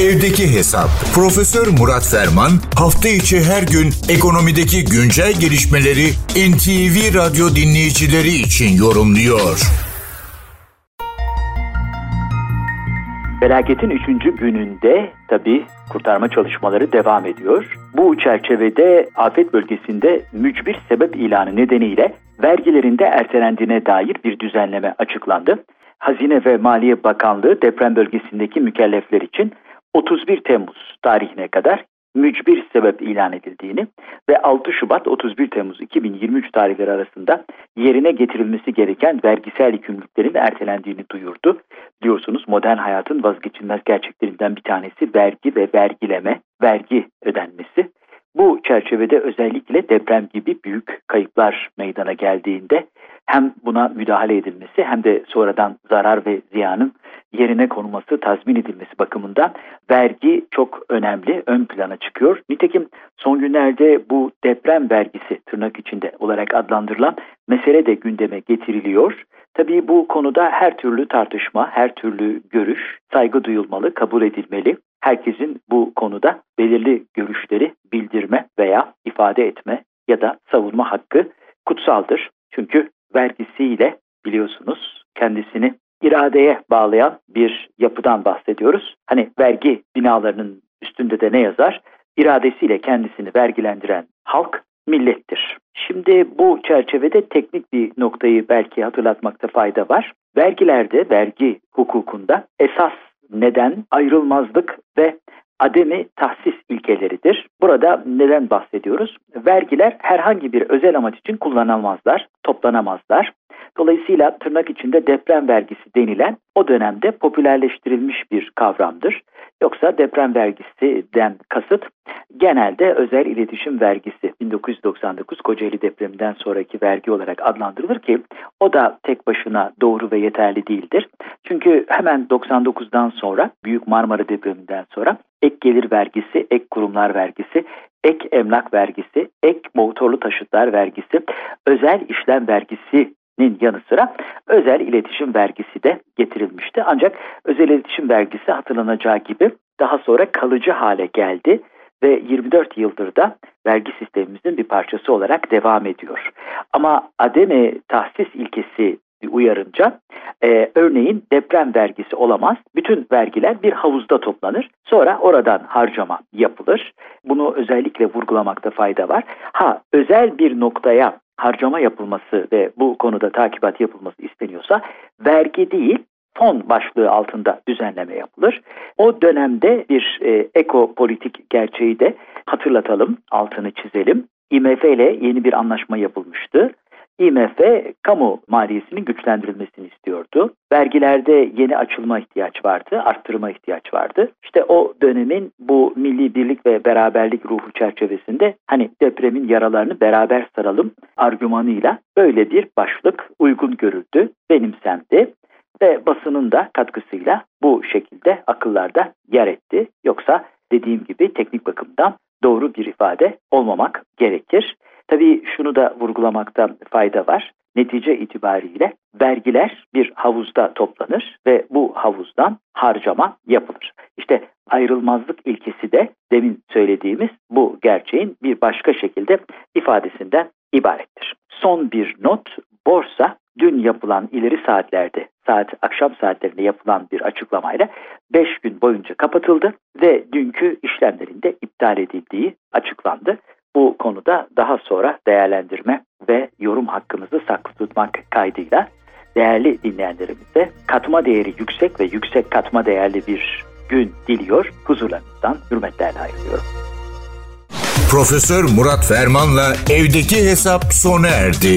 Evdeki Hesap. Profesör Murat Ferman hafta içi her gün ekonomideki güncel gelişmeleri NTV Radyo dinleyicileri için yorumluyor. Felaketin üçüncü gününde tabi kurtarma çalışmaları devam ediyor. Bu çerçevede afet bölgesinde mücbir sebep ilanı nedeniyle vergilerinde ertelendiğine dair bir düzenleme açıklandı. Hazine ve Maliye Bakanlığı deprem bölgesindeki mükellefler için 31 Temmuz tarihine kadar mücbir sebep ilan edildiğini ve 6 Şubat 31 Temmuz 2023 tarihleri arasında yerine getirilmesi gereken vergisel yükümlülüklerin ertelendiğini duyurdu. Biliyorsunuz modern hayatın vazgeçilmez gerçeklerinden bir tanesi vergi ve vergileme, vergi ödenmesi. Bu çerçevede özellikle deprem gibi büyük kayıplar meydana geldiğinde hem buna müdahale edilmesi hem de sonradan zarar ve ziyanın yerine konulması, tazmin edilmesi bakımından vergi çok önemli, ön plana çıkıyor. Nitekim son günlerde bu deprem vergisi tırnak içinde olarak adlandırılan mesele de gündeme getiriliyor. Tabii bu konuda her türlü tartışma, her türlü görüş saygı duyulmalı, kabul edilmeli. Herkesin bu konuda belirli görüşleri bildirme veya ifade etme ya da savunma hakkı kutsaldır. Çünkü vergisiyle biliyorsunuz kendisini iradeye bağlayan bir yapıdan bahsediyoruz. Hani vergi binalarının üstünde de ne yazar? İradesiyle kendisini vergilendiren halk millettir. Şimdi bu çerçevede teknik bir noktayı belki hatırlatmakta fayda var. Vergilerde, vergi hukukunda esas neden ayrılmazlık ve ademi tahsis ilkeleridir. Burada neden bahsediyoruz? Vergiler herhangi bir özel amaç için kullanılmazlar, toplanamazlar. Dolayısıyla tırnak içinde deprem vergisi denilen o dönemde popülerleştirilmiş bir kavramdır. Yoksa deprem vergisinden kasıt genelde özel iletişim vergisi 1999 Kocaeli depreminden sonraki vergi olarak adlandırılır ki o da tek başına doğru ve yeterli değildir. Çünkü hemen 99'dan sonra Büyük Marmara depreminden sonra ek gelir vergisi, ek kurumlar vergisi, ek emlak vergisi, ek motorlu taşıtlar vergisi, özel işlem vergisi yanı sıra özel iletişim vergisi de getirilmişti. Ancak özel iletişim vergisi hatırlanacağı gibi daha sonra kalıcı hale geldi ve 24 yıldır da vergi sistemimizin bir parçası olarak devam ediyor. Ama ademe tahsis ilkesi uyarınca e, örneğin deprem vergisi olamaz. Bütün vergiler bir havuzda toplanır. Sonra oradan harcama yapılır. Bunu özellikle vurgulamakta fayda var. Ha özel bir noktaya harcama yapılması ve bu konuda takibat yapılması isteniyorsa vergi değil fon başlığı altında düzenleme yapılır. O dönemde bir e, ekopolitik gerçeği de hatırlatalım, altını çizelim. IMF ile yeni bir anlaşma yapılmıştı. IMF kamu maliyesinin güçlendirilmesini istiyordu. Vergilerde yeni açılma ihtiyaç vardı, arttırma ihtiyaç vardı. İşte o dönemin bu milli birlik ve beraberlik ruhu çerçevesinde hani depremin yaralarını beraber saralım argümanıyla böyle bir başlık uygun görüldü, benimsendi ve basının da katkısıyla bu şekilde akıllarda yer etti. Yoksa dediğim gibi teknik bakımdan doğru bir ifade olmamak gerekir. Tabii şunu da vurgulamakta fayda var. Netice itibariyle vergiler bir havuzda toplanır ve bu havuzdan harcama yapılır. İşte ayrılmazlık ilkesi de demin söylediğimiz bu gerçeğin bir başka şekilde ifadesinden ibarettir. Son bir not, borsa dün yapılan ileri saatlerde, saat akşam saatlerinde yapılan bir açıklamayla 5 gün boyunca kapatıldı ve dünkü işlemlerinde iptal edildiği açıklandı. Bu konuda daha sonra değerlendirme ve yorum hakkımızı saklı tutmak kaydıyla değerli dinleyenlerimize katma değeri yüksek ve yüksek katma değerli bir gün diliyor. Huzurlarınızdan hürmetlerle ayrılıyorum. Profesör Murat Ferman'la evdeki hesap sona erdi.